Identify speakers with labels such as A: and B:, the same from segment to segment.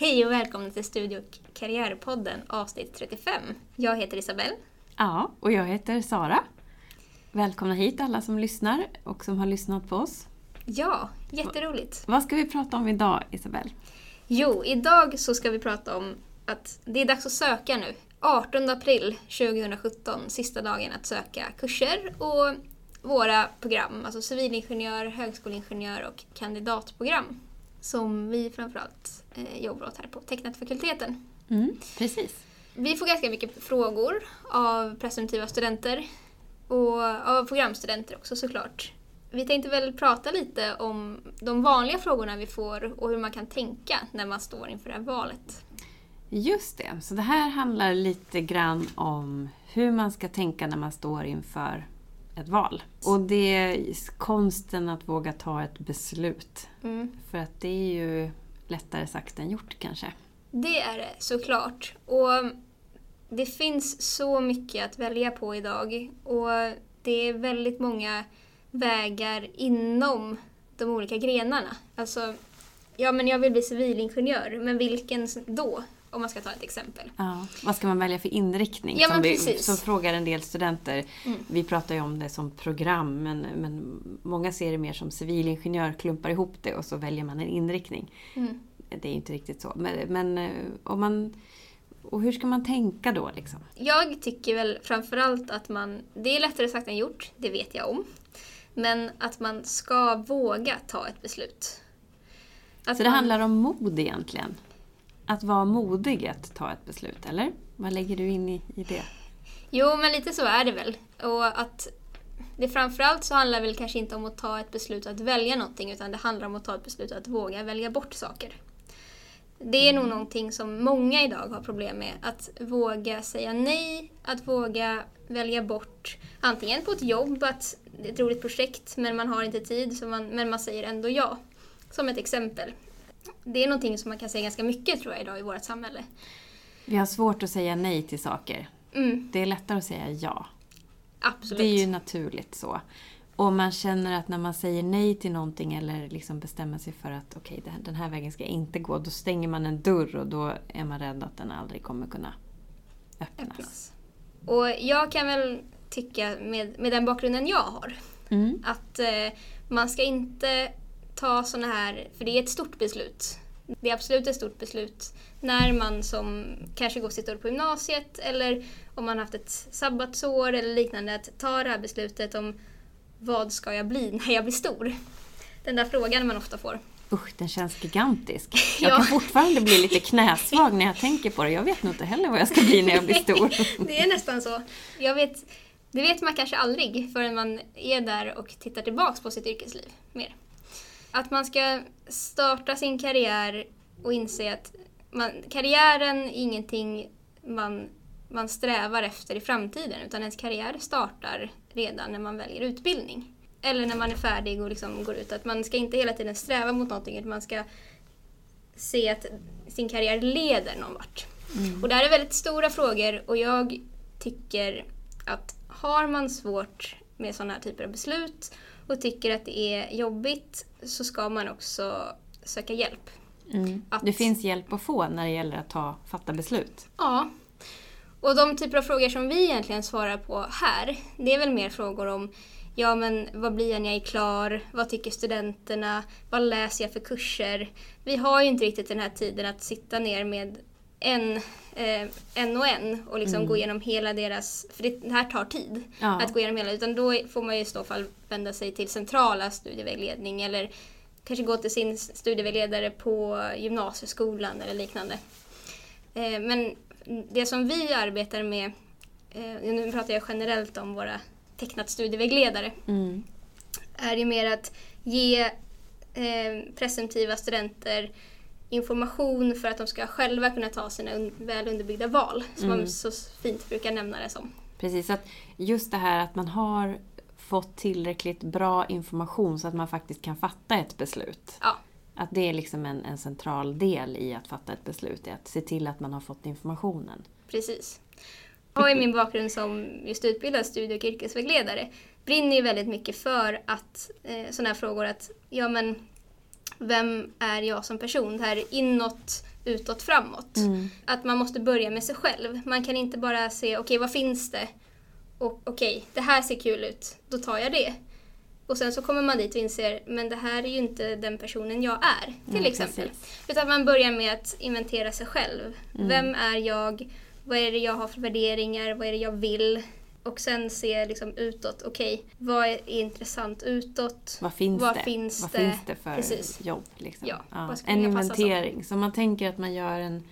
A: Hej och välkomna till Studio Karriärpodden avsnitt 35. Jag heter Isabelle.
B: Ja, och jag heter Sara. Välkomna hit alla som lyssnar och som har lyssnat på oss.
A: Ja, jätteroligt.
B: Vad ska vi prata om idag, Isabelle?
A: Jo, idag så ska vi prata om att det är dags att söka nu. 18 april 2017, sista dagen att söka kurser och våra program, alltså civilingenjör, högskoleingenjör och kandidatprogram som vi framförallt eh, jobbar åt här på Tecknetfakulteten.
B: Mm, precis.
A: Vi får ganska mycket frågor av presumtiva studenter och av programstudenter också såklart. Vi tänkte väl prata lite om de vanliga frågorna vi får och hur man kan tänka när man står inför det här valet.
B: Just det, så det här handlar lite grann om hur man ska tänka när man står inför ett val. Och det är konsten att våga ta ett beslut.
A: Mm.
B: För att det är ju lättare sagt än gjort kanske.
A: Det är det såklart. Och det finns så mycket att välja på idag. Och det är väldigt många vägar inom de olika grenarna. Alltså, ja men jag vill bli civilingenjör, men vilken då? Om man ska ta ett exempel.
B: Ja, vad ska man välja för inriktning?
A: Ja,
B: som, vi, som frågar en del studenter.
A: Mm.
B: Vi pratar ju om det som program men, men många ser det mer som civilingenjör, klumpar ihop det och så väljer man en inriktning.
A: Mm.
B: Det är inte riktigt så. Men, men eh, om man... Och hur ska man tänka då liksom?
A: Jag tycker väl framförallt att man, det är lättare sagt än gjort, det vet jag om. Men att man ska våga ta ett beslut. Att
B: Så det
A: man-
B: handlar om mod egentligen? Att vara modig att ta ett beslut, eller? Vad lägger du in i, i det?
A: Jo, men lite så är det väl. Och att det framförallt så handlar väl kanske inte om att ta ett beslut att välja någonting utan det handlar om att ta ett beslut att våga välja bort saker. Det är nog någonting som många idag har problem med. Att våga säga nej, att våga välja bort antingen på ett jobb, att det är ett roligt projekt men man har inte tid så man, men man säger ändå ja. Som ett exempel. Det är någonting som man kan säga ganska mycket tror jag idag i vårt samhälle.
B: Vi har svårt att säga nej till saker.
A: Mm,
B: Det är lättare att säga ja.
A: absolut.
B: Det är ju naturligt så. Och man känner att när man säger nej till någonting eller liksom bestämmer sig för att okej, här- den här vägen ska jag inte gå. Då stänger man en dörr och då är man rädd att den aldrig kommer kunna öppnas.
A: öppnas. Och jag kan väl tycka med, med den bakgrunden jag har
B: Mm.
A: att eh, man ska inte ta såna här, för det är ett stort beslut. Det är absolut ett stort beslut när man som kanske går sitt år på gymnasiet eller om man har haft ett sabbatsår eller liknande att ta det här beslutet om vad ska jag bli när jag blir stor? Den där frågan man ofta får.
B: Usch, den känns gigantisk. Jag
A: Ja.
B: kan fortfarande bli lite knäsvag när jag tänker på det. Jag vet nog inte heller vad jag ska bli när jag blir stor.
A: Det är nästan så. Jag vet, det vet man kanske aldrig förrän man är där och tittar tillbaks på sitt yrkesliv mer. Att man ska starta sin karriär och inse att man, karriären är ingenting man, man strävar efter i framtiden utan ens karriär startar redan när man väljer utbildning. Eller när man är färdig och liksom går ut. Att man ska inte hela tiden sträva mot någonting utan man ska se att sin karriär leder någon vart. Och det här är väldigt stora frågor och jag tycker att har man svårt med sådana här typer av beslut och tycker att det är jobbigt så ska man också söka hjälp.
B: Mm.
A: Att-
B: Det finns hjälp att få när det gäller att ta, fatta beslut.
A: Ja. Och de typer av frågor som vi egentligen svarar på här, det är väl mer frågor om Ja men vad blir jag när jag är klar? Vad tycker studenterna? Vad läser jag för kurser? Vi har ju inte riktigt den här tiden att sitta ner med en, eh, en och en och liksom gå igenom hela deras, för det, det här tar tid
B: Ja.
A: att gå igenom hela, utan då får man ju i så fall vända sig till centrala studievägledning eller kanske gå till sin studievägledare på gymnasieskolan eller liknande. Eh, men det som vi arbetar med, eh, nu pratar jag generellt om våra tecknat studievägledare,
B: Mm.
A: är ju mer att ge eh, presumtiva studenter information för att de ska själva kunna ta sina un- väl underbyggda val, som man så fint brukar nämna det som.
B: Precis, att just det här att man har fått tillräckligt bra information så att man faktiskt kan fatta ett beslut.
A: Ja,
B: Att det är liksom en, en central del i att fatta ett beslut, är att se till att man har fått informationen.
A: precis. Jag har ju min bakgrund som just utbildad studie och yrkesvägledare brinner ju väldigt mycket för att eh, sådana här frågor att ja men vem är jag som person? Det här inåt, utåt, framåt.
B: Mm.
A: Att man måste börja med sig själv. Man kan inte bara se, okej vad finns det? Och okej, det här ser kul ut, då tar jag det. Och sen så kommer man dit och inser, men det här är ju inte den personen jag är, till
B: Mm,
A: exempel.
B: precis.
A: Utan man börjar med att inventera sig själv.
B: Mm.
A: Vem är jag? Vad är det jag har för värderingar? Vad är det jag vill? Och sen se liksom utåt, okej, vad är intressant utåt?
B: Vad finns
A: Vad
B: det?
A: finns
B: Vad
A: det?
B: finns det för
A: Precis.
B: jobb? Liksom?
A: Ja, skulle
B: en inventering. Så man tänker att man gör en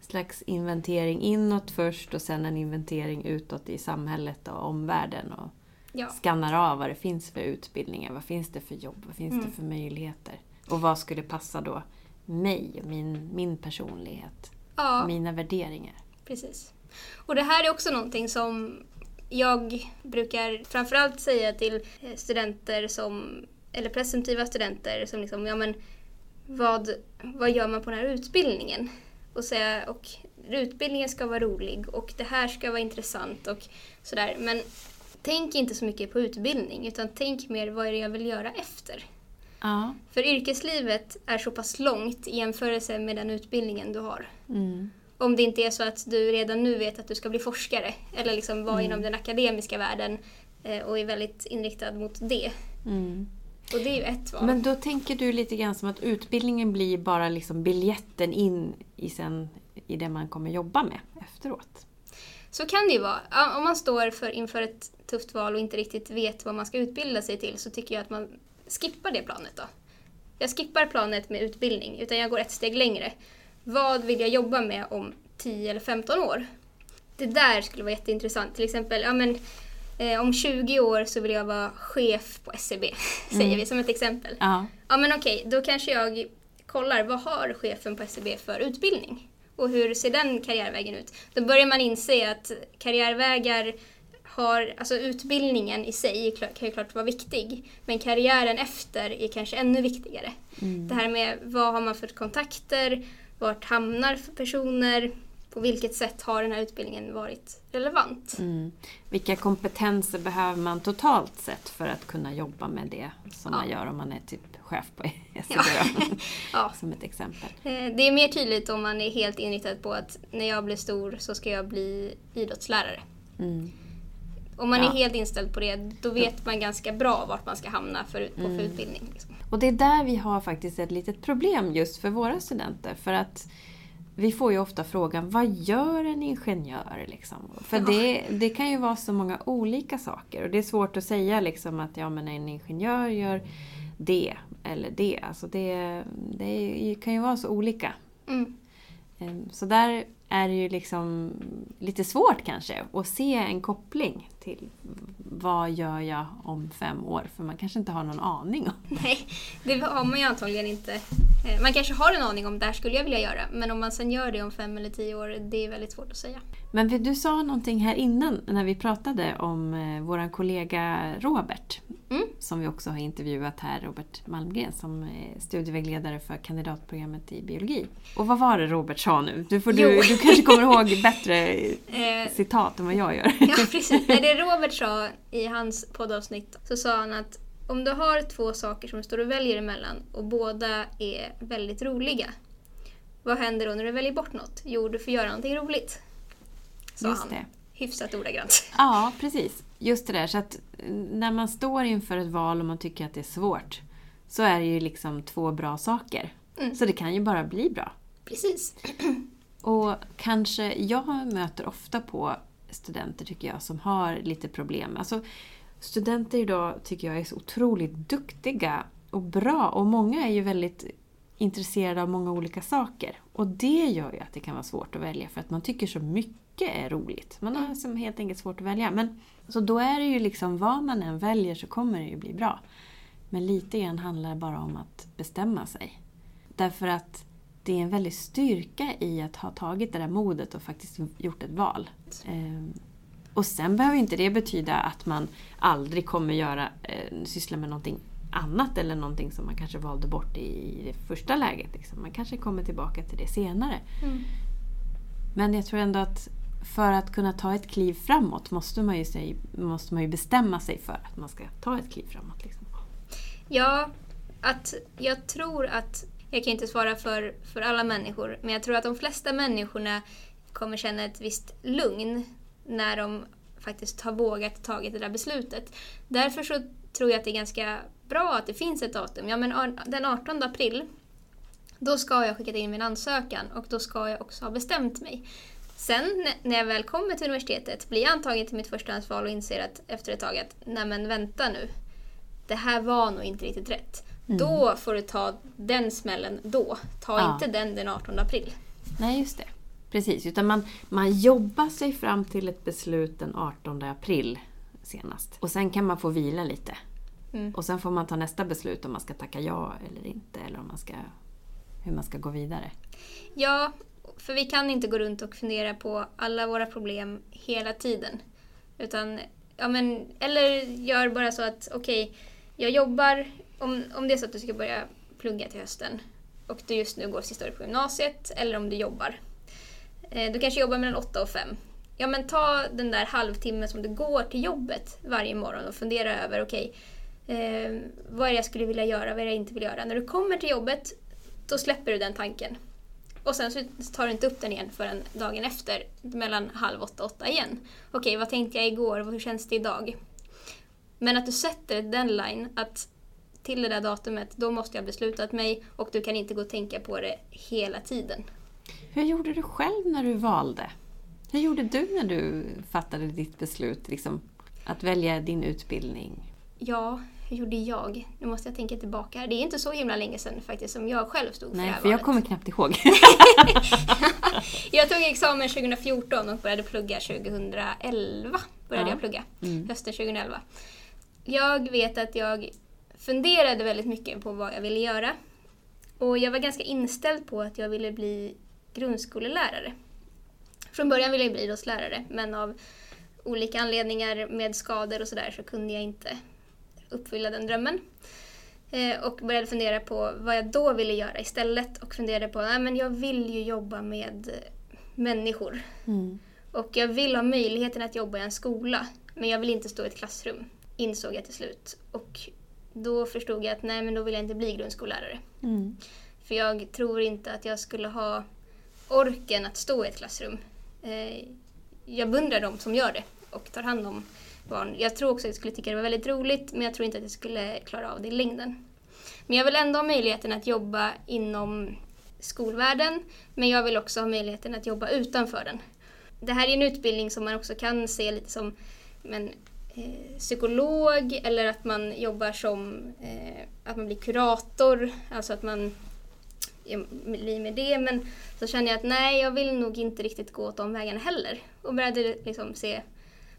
B: slags inventering inåt först och sen en inventering utåt i samhället och omvärlden. Och
A: Ja,
B: skannar av vad det finns för utbildningar, vad finns det för jobb, vad finns
A: Mm.
B: det för möjligheter? Och vad skulle passa då mig och min, min personlighet,
A: ja
B: mina värderingar?
A: precis. Och det här är också någonting som jag brukar framförallt säga till eh, studenter som, eller presumtiva studenter som liksom, ja men vad, vad gör man på den här utbildningen? Och säga, och utbildningen ska vara rolig och det här ska vara intressant och sådär. Men tänk inte så mycket på utbildning utan tänk mer vad är det jag vill göra efter?
B: Ja.
A: För yrkeslivet är så pass långt i jämförelse med den utbildningen du har.
B: Mm.
A: Om det inte är så att du redan nu vet att du ska bli forskare eller liksom vara inom den akademiska världen eh, och är väldigt inriktad mot det.
B: Mm.
A: Och det är ju ett val.
B: Men då tänker du lite grann som att utbildningen blir bara liksom biljetten in i, sen, i det man kommer jobba med efteråt.
A: Så kan det ju vara. Om man står för, inför ett tufft val och inte riktigt vet vad man ska utbilda sig till så tycker jag att man skippar det planet då. Jag skippar planet med utbildning utan jag går ett steg längre. Vad vill jag jobba med om 10 eller 15 år? Det där skulle vara jätteintressant. Till exempel, ja men eh, om 20 år så vill jag vara chef på SCB, säger vi som ett exempel.
B: Ja.
A: Ja men okej, då kanske jag kollar vad har chefen på SCB för utbildning? Och hur ser den karriärvägen ut? Då börjar man inse att karriärvägar har, alltså utbildningen i sig kan ju klart vara viktig, men karriären efter är kanske ännu viktigare.
B: Mm.
A: Det här med vad har man för kontakter, vart hamnar för personer, på vilket sätt har den här utbildningen varit relevant?
B: Mm. Vilka kompetenser behöver man totalt sett för att kunna jobba med det som
A: Ja.
B: man gör om man är typ chef på SCB?
A: Ja. Ja,
B: Som ett exempel.
A: Eh, Det är mer tydligt om man är helt inriktad på att när jag blir stor så ska jag bli idrottslärare.
B: Mm.
A: Om man
B: Ja.
A: är helt inställd på det, då vet man ganska bra vart man ska hamna för, på
B: Mm.
A: för utbildning. Liksom.
B: Och det är där vi har faktiskt ett litet problem just för våra studenter. För att vi får ju ofta frågan, vad gör en ingenjör? Liksom? För
A: Ja.
B: det, det kan ju vara så många olika saker. Och det är svårt att säga liksom att ja, men en ingenjör gör det eller det. Alltså det, det kan ju vara så olika.
A: Mm.
B: Ehm, Så där är det ju liksom lite svårt kanske att se en koppling till vad gör jag om fem år? För man kanske inte har någon aning om.
A: Nej, det har man ju antagligen inte. Eh, Man kanske har en aning om det här skulle jag vilja göra, men om man sen gör det om fem eller tio år, det är väldigt svårt att säga.
B: Men du sa någonting här innan när vi pratade om eh, vår kollega Robert.
A: Mm.
B: Som vi också har intervjuat här, Robert Malmgren som är studievägledare för kandidatprogrammet i biologi. Och vad var det Robert sa nu? Du, får, du, du kanske kommer ihåg bättre
A: Eh,
B: citat än vad jag gör.
A: Ja, precis. Nej, det Robert sa i hans poddavsnitt så sa han att om du har två saker som du står och väljer emellan och båda är väldigt roliga, vad händer då när du väljer bort något? Jo, du får göra någonting roligt. Sa
B: Just
A: han.
B: det.
A: Hyfsat ordagrant.
B: Ja, precis. Just det där. Så att eh, när man står inför ett val och man tycker att det är svårt så är det ju liksom två bra saker.
A: Mm.
B: Så det kan ju bara bli bra.
A: Precis.
B: Och kanske, jag möter ofta på studenter tycker jag som har lite problem. Alltså, studenter idag tycker jag är så otroligt duktiga och bra och många är ju väldigt intresserade av många olika saker. Och det gör ju att det kan vara svårt att välja för att man tycker så mycket är roligt. Man har som helt enkelt svårt att välja. Men, så då är det ju liksom vad man än väljer så kommer det ju bli bra. Men lite grann handlar det bara om att bestämma sig. Därför att det är en väldig styrka i att ha tagit det där modet och faktiskt gjort ett val. Ehm, och sen behöver inte det betyda att man aldrig kommer göra, eh, syssla med någonting annat eller någonting som man kanske valde bort i det första läget. Liksom. Man kanske kommer tillbaka till det senare.
A: Mm.
B: Men jag tror ändå att för att kunna ta ett kliv framåt måste man ju, sig, måste man ju bestämma sig för att man ska ta ett kliv framåt. Liksom.
A: Ja, att jag tror att, jag kan inte svara för, för alla människor, men jag tror att de flesta människorna kommer känna ett visst lugn när de faktiskt har vågat tagit det där beslutet. Därför så tror jag att det är ganska bra att det finns ett datum. Ja, men den 18 april, då ska jag skicka in min ansökan och då ska jag också ha bestämt mig. Sen när jag väl kommer till universitetet, blir jag antagen till mitt förstahandsval och inser att efter ett tag att nej men vänta nu, det här var nog inte riktigt rätt. Mm. Då får du ta den smällen då. Ta ja. inte den den 18 april.
B: Nej, just det. Precis, utan man, man jobbar sig fram till ett beslut den 18 april senast. Och sen kan man få vila lite. Mm. Och sen får man ta nästa beslut om man ska tacka ja eller inte, eller om man ska, hur man ska gå vidare.
A: Ja, för vi kan inte gå runt och fundera på alla våra problem hela tiden. Utan, ja men, eller gör bara så att, okej, okay, jag jobbar, om, om det är så att du ska börja plugga till hösten och du just nu går sista året på gymnasiet, eller om du jobbar. Eh, du kanske jobbar mellan 8 och 5. Ja men ta den där halvtimmen som du går till jobbet varje morgon och fundera över, okej, okay, eh, vad är det jag skulle vilja göra, vad är det jag inte vill göra? När du kommer till jobbet, då släpper du den tanken. Och sen så tar du inte upp den igen förrän dagen efter, mellan halv åtta och åtta igen. Okej, vad tänkte jag igår? Hur känns det idag? Men att du sätter ett deadline, att till det där datumet, då måste jag ha beslutat mig och du kan inte gå och tänka på det hela tiden.
B: Hur gjorde du själv när du valde? Hur gjorde du när du fattade ditt beslut liksom, att välja din utbildning?
A: Ja, hur gjorde jag? Nu måste jag tänka tillbaka. Det är inte så himla länge sedan faktiskt som jag själv stod för
B: Nej,
A: det här
B: för jag kommer knappt ihåg.
A: jag tog examen 2014 och började plugga 2011. Började ja. jag plugga, mm. hösten 2011. Jag vet att jag funderade väldigt mycket på vad jag ville göra. Och jag var ganska inställd på att jag ville bli grundskolelärare. Från början ville jag bli idrottslärare men av olika anledningar med skador och sådär så kunde jag inte uppfylla den drömmen. Eh, och började fundera på vad jag då ville göra istället och funderade på att jag vill ju jobba med människor. Mm. Och jag vill ha möjligheten att jobba i en skola men jag vill inte stå i ett klassrum, insåg jag till slut. Och då förstod jag att nej, men då vill jag inte bli grundskollärare. Mm. För jag tror inte att jag skulle ha orken att stå i ett klassrum. Eh, jag beundrar de som gör det och tar hand om barn. Jag tror också att jag skulle tycka det var väldigt roligt men jag tror inte att jag skulle klara av det i längden. Men jag vill ändå ha möjligheten att jobba inom skolvärlden men jag vill också ha möjligheten att jobba utanför den. Det här är en utbildning som man också kan se lite som men, eh, psykolog eller att man jobbar som eh, att man blir kurator, alltså att man blir med det. Men så känner jag att nej, jag vill nog inte riktigt gå åt de vägarna heller. Och började liksom se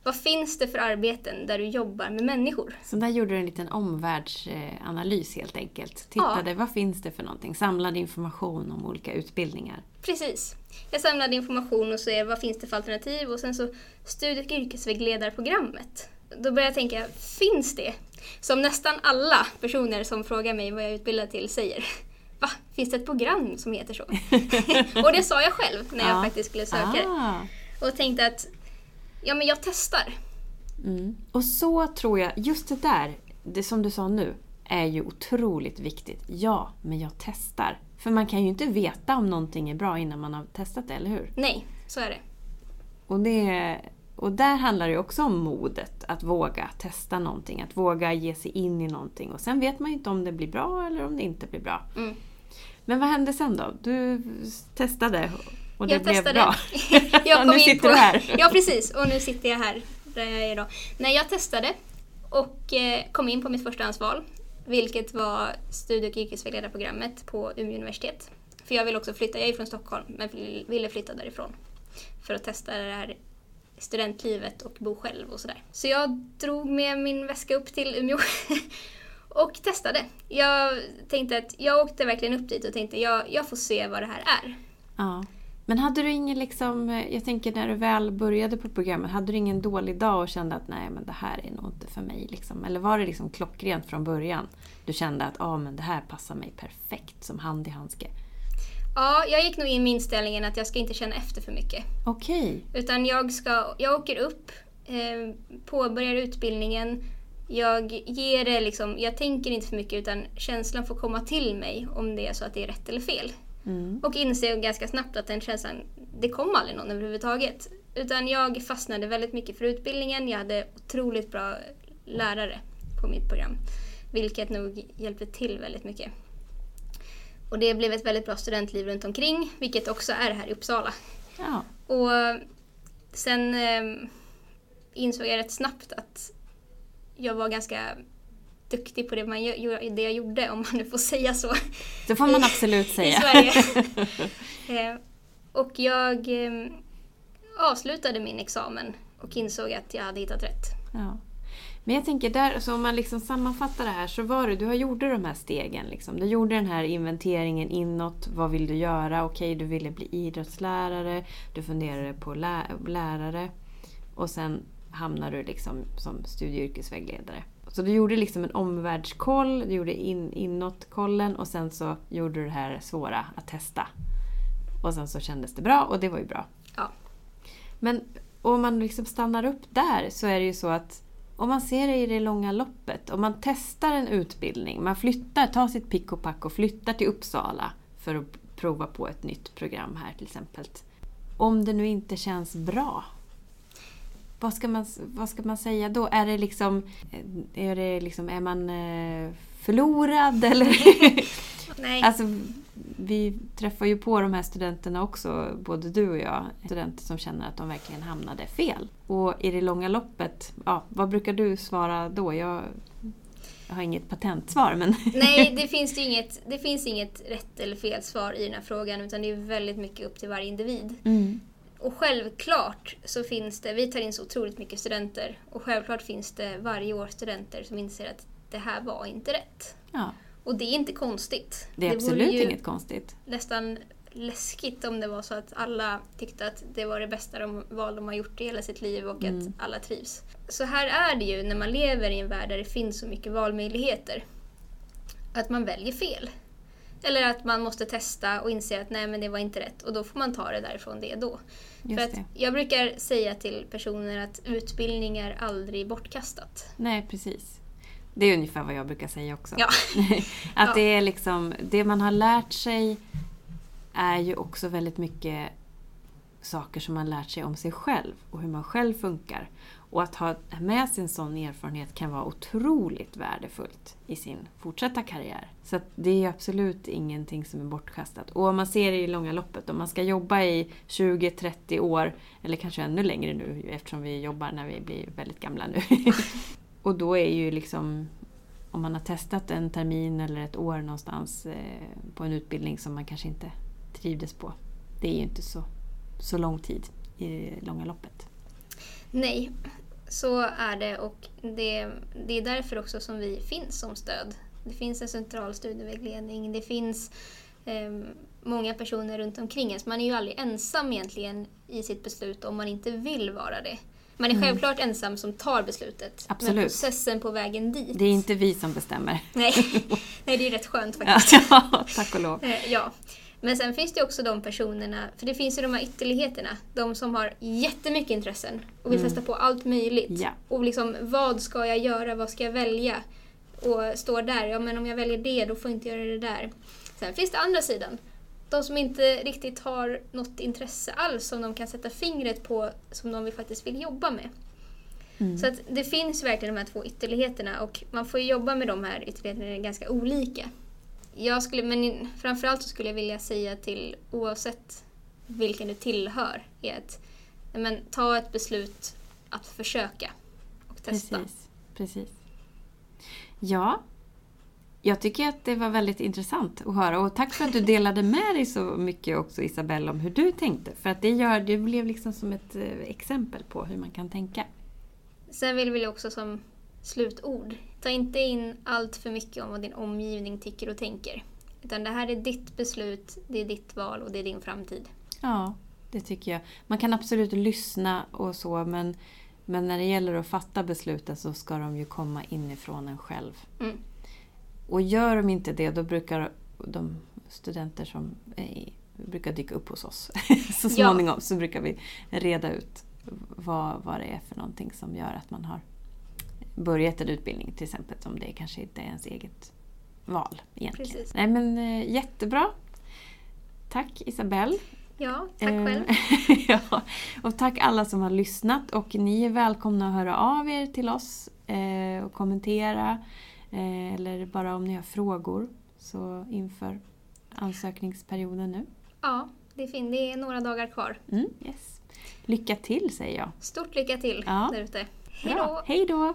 A: vad finns det för arbeten där du jobbar med människor?
B: Så där gjorde du en liten omvärldsanalys helt enkelt. Tittade, ja. vad finns det för någonting? Samlade information om olika utbildningar.
A: Precis. Jag samlade information och så vad finns det för alternativ? Och sen så studie och yrkesvägledarprogrammet. Då började jag tänka, finns det? Som nästan alla personer som frågar mig vad jag är utbildad till säger. Va? Finns det ett program som heter så? och det sa jag själv när jag ja. faktiskt skulle söka. Ah. Och tänkte att ja men jag testar.
B: Mm. Och så tror jag, just det där, det som du sa nu, är ju otroligt viktigt. Ja, men jag testar. För man kan ju inte veta om någonting är bra innan man har testat det, eller hur?
A: Nej, så är det.
B: Och, det, och där handlar det också om modet, att våga testa någonting, att våga ge sig in i någonting. Och sen vet man ju inte om det blir bra eller om det inte blir bra. Mm. Men vad hände sen då? Du testade och det jag blev testade. bra. jag kom nu sitter på, du här.
A: ja, precis. Och nu sitter jag här där jag är idag. Nej, jag testade och eh, kom in på mitt förstahandsval. Vilket var studie och yrkesvägledarprogrammet på Umeå universitet. För jag vill också flytta, jag är från Stockholm men ville flytta därifrån. För att testa det här studentlivet och bo själv och sådär. Så jag drog med min väska upp till Umeå och testade. Jag tänkte att jag åkte verkligen upp dit och tänkte jag, jag får se vad det här är.
B: Ja. Men hade du ingen, liksom, jag tänker när du väl började på programmet, hade du ingen dålig dag och kände att nej men det här är nog inte för mig? Liksom? Eller var det liksom klockrent från början? Du kände att ah, men det här passar mig perfekt som hand i handske?
A: Ja, jag gick nog in med inställningen att jag ska inte känna efter för mycket.
B: Okej.
A: Okay. Utan jag, ska, jag åker upp, eh, påbörjar utbildningen, Jag ger det liksom, jag tänker inte för mycket utan känslan får komma till mig om det är så att det är rätt eller fel.
B: Mm.
A: Och inser ganska snabbt att den känslan, det kom aldrig någon överhuvudtaget. Utan jag fastnade väldigt mycket för utbildningen. Jag hade otroligt bra lärare på mitt program. Vilket nog hjälpte till väldigt mycket. Och det blev ett väldigt bra studentliv runt omkring, vilket också är här i Uppsala.
B: Ja.
A: Och sen eh, insåg jag rätt snabbt att jag var ganska duktig på det, man, det jag gjorde, om man nu får säga så.
B: Det får man absolut
A: I
B: säga.
A: Sverige. eh, och jag eh, avslutade min examen och insåg att jag hade hittat rätt.
B: Ja. Men jag tänker, där, så om man liksom sammanfattar det här så var det, du har gjort de här stegen. Liksom. Du gjorde den här inventeringen inåt. Vad vill du göra? Okej, du ville bli idrottslärare. Du funderade på lä lärare. Och sen hamnar du liksom som studie och yrkesvägledare. Så du gjorde liksom en omvärldskoll, du gjorde in, inåtkollen och sen så gjorde du det här svåra att testa. Och sen så kändes det bra och det var ju bra.
A: Ja.
B: Men om man liksom stannar upp där så är det ju så att om man ser det i det långa loppet, om man testar en utbildning, man flyttar, tar sitt pick och pack och flyttar till Uppsala för att prova på ett nytt program här till exempel. Om det nu inte känns bra, vad ska man, vad ska man säga då? Är det liksom, är, det liksom, är man eh, förlorad eller?
A: Nej.
B: Alltså, vi träffar ju på de här studenterna också, både du och jag. Studenter som känner att de verkligen hamnade fel. Och i det långa loppet, ja, vad brukar du svara då? Jag, jag har inget patentsvar men...
A: Nej, det finns, inget, det finns inget rätt eller fel svar i den här frågan utan det är väldigt mycket upp till varje individ.
B: Mm.
A: Och självklart så finns det, vi tar in så otroligt mycket studenter och självklart finns det varje år studenter som inser att det här var inte rätt.
B: Ja,
A: Och det är inte konstigt.
B: det är
A: vore
B: absolut inget konstigt.
A: nästan läskigt om det var så att alla tyckte att det var det bästa de val de har gjort i hela sitt liv och
B: Mm.
A: att alla trivs. Så här är det ju när man lever i en värld där det finns så mycket valmöjligheter. Att man väljer fel. Eller att man måste testa och inse att nej men det var inte rätt och då får man ta det därifrån det då. För
B: Just
A: att
B: det.
A: jag brukar säga till personer att utbildning är aldrig bortkastat.
B: Nej, precis. Det är ungefär vad jag brukar säga också.
A: Ja.
B: att
A: Ja.
B: det är liksom, det man har lärt sig är ju också väldigt mycket saker som man lärt sig om sig själv och hur man själv funkar. Och att ha med sig en sån erfarenhet kan vara otroligt värdefullt i sin fortsatta karriär. Så att det är absolut ingenting som är bortkastat. Och om man ser det i långa loppet, om man ska jobba i 20-30 år, eller kanske ännu längre nu eftersom vi jobbar när vi blir väldigt gamla nu. och då är ju liksom om man har testat en termin eller ett år någonstans eh, på en utbildning som man kanske inte trivdes på. Det är ju inte så, så lång tid i det långa loppet.
A: Nej, så är det och det, det är därför också som vi finns som stöd. Det finns en central studievägledning, det finns eh, många personer runt omkring en. Man är ju aldrig ensam egentligen i sitt beslut om man inte vill vara det. Man är
B: Mm.
A: självklart ensam som tar beslutet. Men
B: Absolut.
A: processen på vägen dit.
B: Det är inte vi som bestämmer.
A: Nej. Nej, det är rätt skönt faktiskt.
B: Ja, tack och lov.
A: Eh, Ja. Men sen finns det också de personerna, för det finns ju de här ytterligheterna. De som har jättemycket intressen och vill
B: Mm.
A: testa på allt möjligt.
B: Ja.
A: Och liksom, vad ska jag göra, vad ska jag välja? Och står där, ja men om jag väljer det då får jag inte göra det där. Sen finns det andra sidan. De som inte riktigt har något intresse alls som de kan sätta fingret på som de faktiskt vill jobba med.
B: Mm.
A: Så att det finns verkligen de här två ytterligheterna och man får ju jobba med de här ytterligheterna ganska olika. Jag skulle, men framförallt så skulle jag vilja säga till oavsett vilken du tillhör är att men, ta ett beslut att försöka och testa.
B: Precis, precis. Ja, jag tycker att det var väldigt intressant att höra och tack för att du delade med dig så mycket också Isabelle om hur du tänkte. För att det, gör, det blev liksom som ett eh, exempel på hur man kan tänka.
A: Sen vill vi också som slutord, ta inte in allt för mycket om vad din omgivning tycker och tänker. Utan det här är ditt beslut, det är ditt val och det är din framtid.
B: Ja, det tycker jag. Man kan absolut lyssna och så men, men när det gäller att fatta besluten så ska de ju komma inifrån en själv.
A: Mm.
B: Och gör de inte det då brukar de studenter som är, brukar dyka upp hos oss så
A: Ja.
B: småningom så brukar vi reda ut vad, vad det är för någonting som gör att man har börjat en utbildning till exempel om det kanske inte är ens eget val egentligen.
A: Precis.
B: Nej men eh, jättebra. Tack Isabelle.
A: Ja, tack
B: Eh,
A: själv.
B: ja. Och tack alla som har lyssnat och ni är välkomna att höra av er till oss eh, och kommentera. Eller bara om ni har frågor så inför ansökningsperioden nu.
A: Ja, det är fint. Det är några dagar kvar.
B: Mm, yes. Lycka till säger jag.
A: Stort lycka till
B: Ja.
A: där ute. Hej då!
B: Hej då!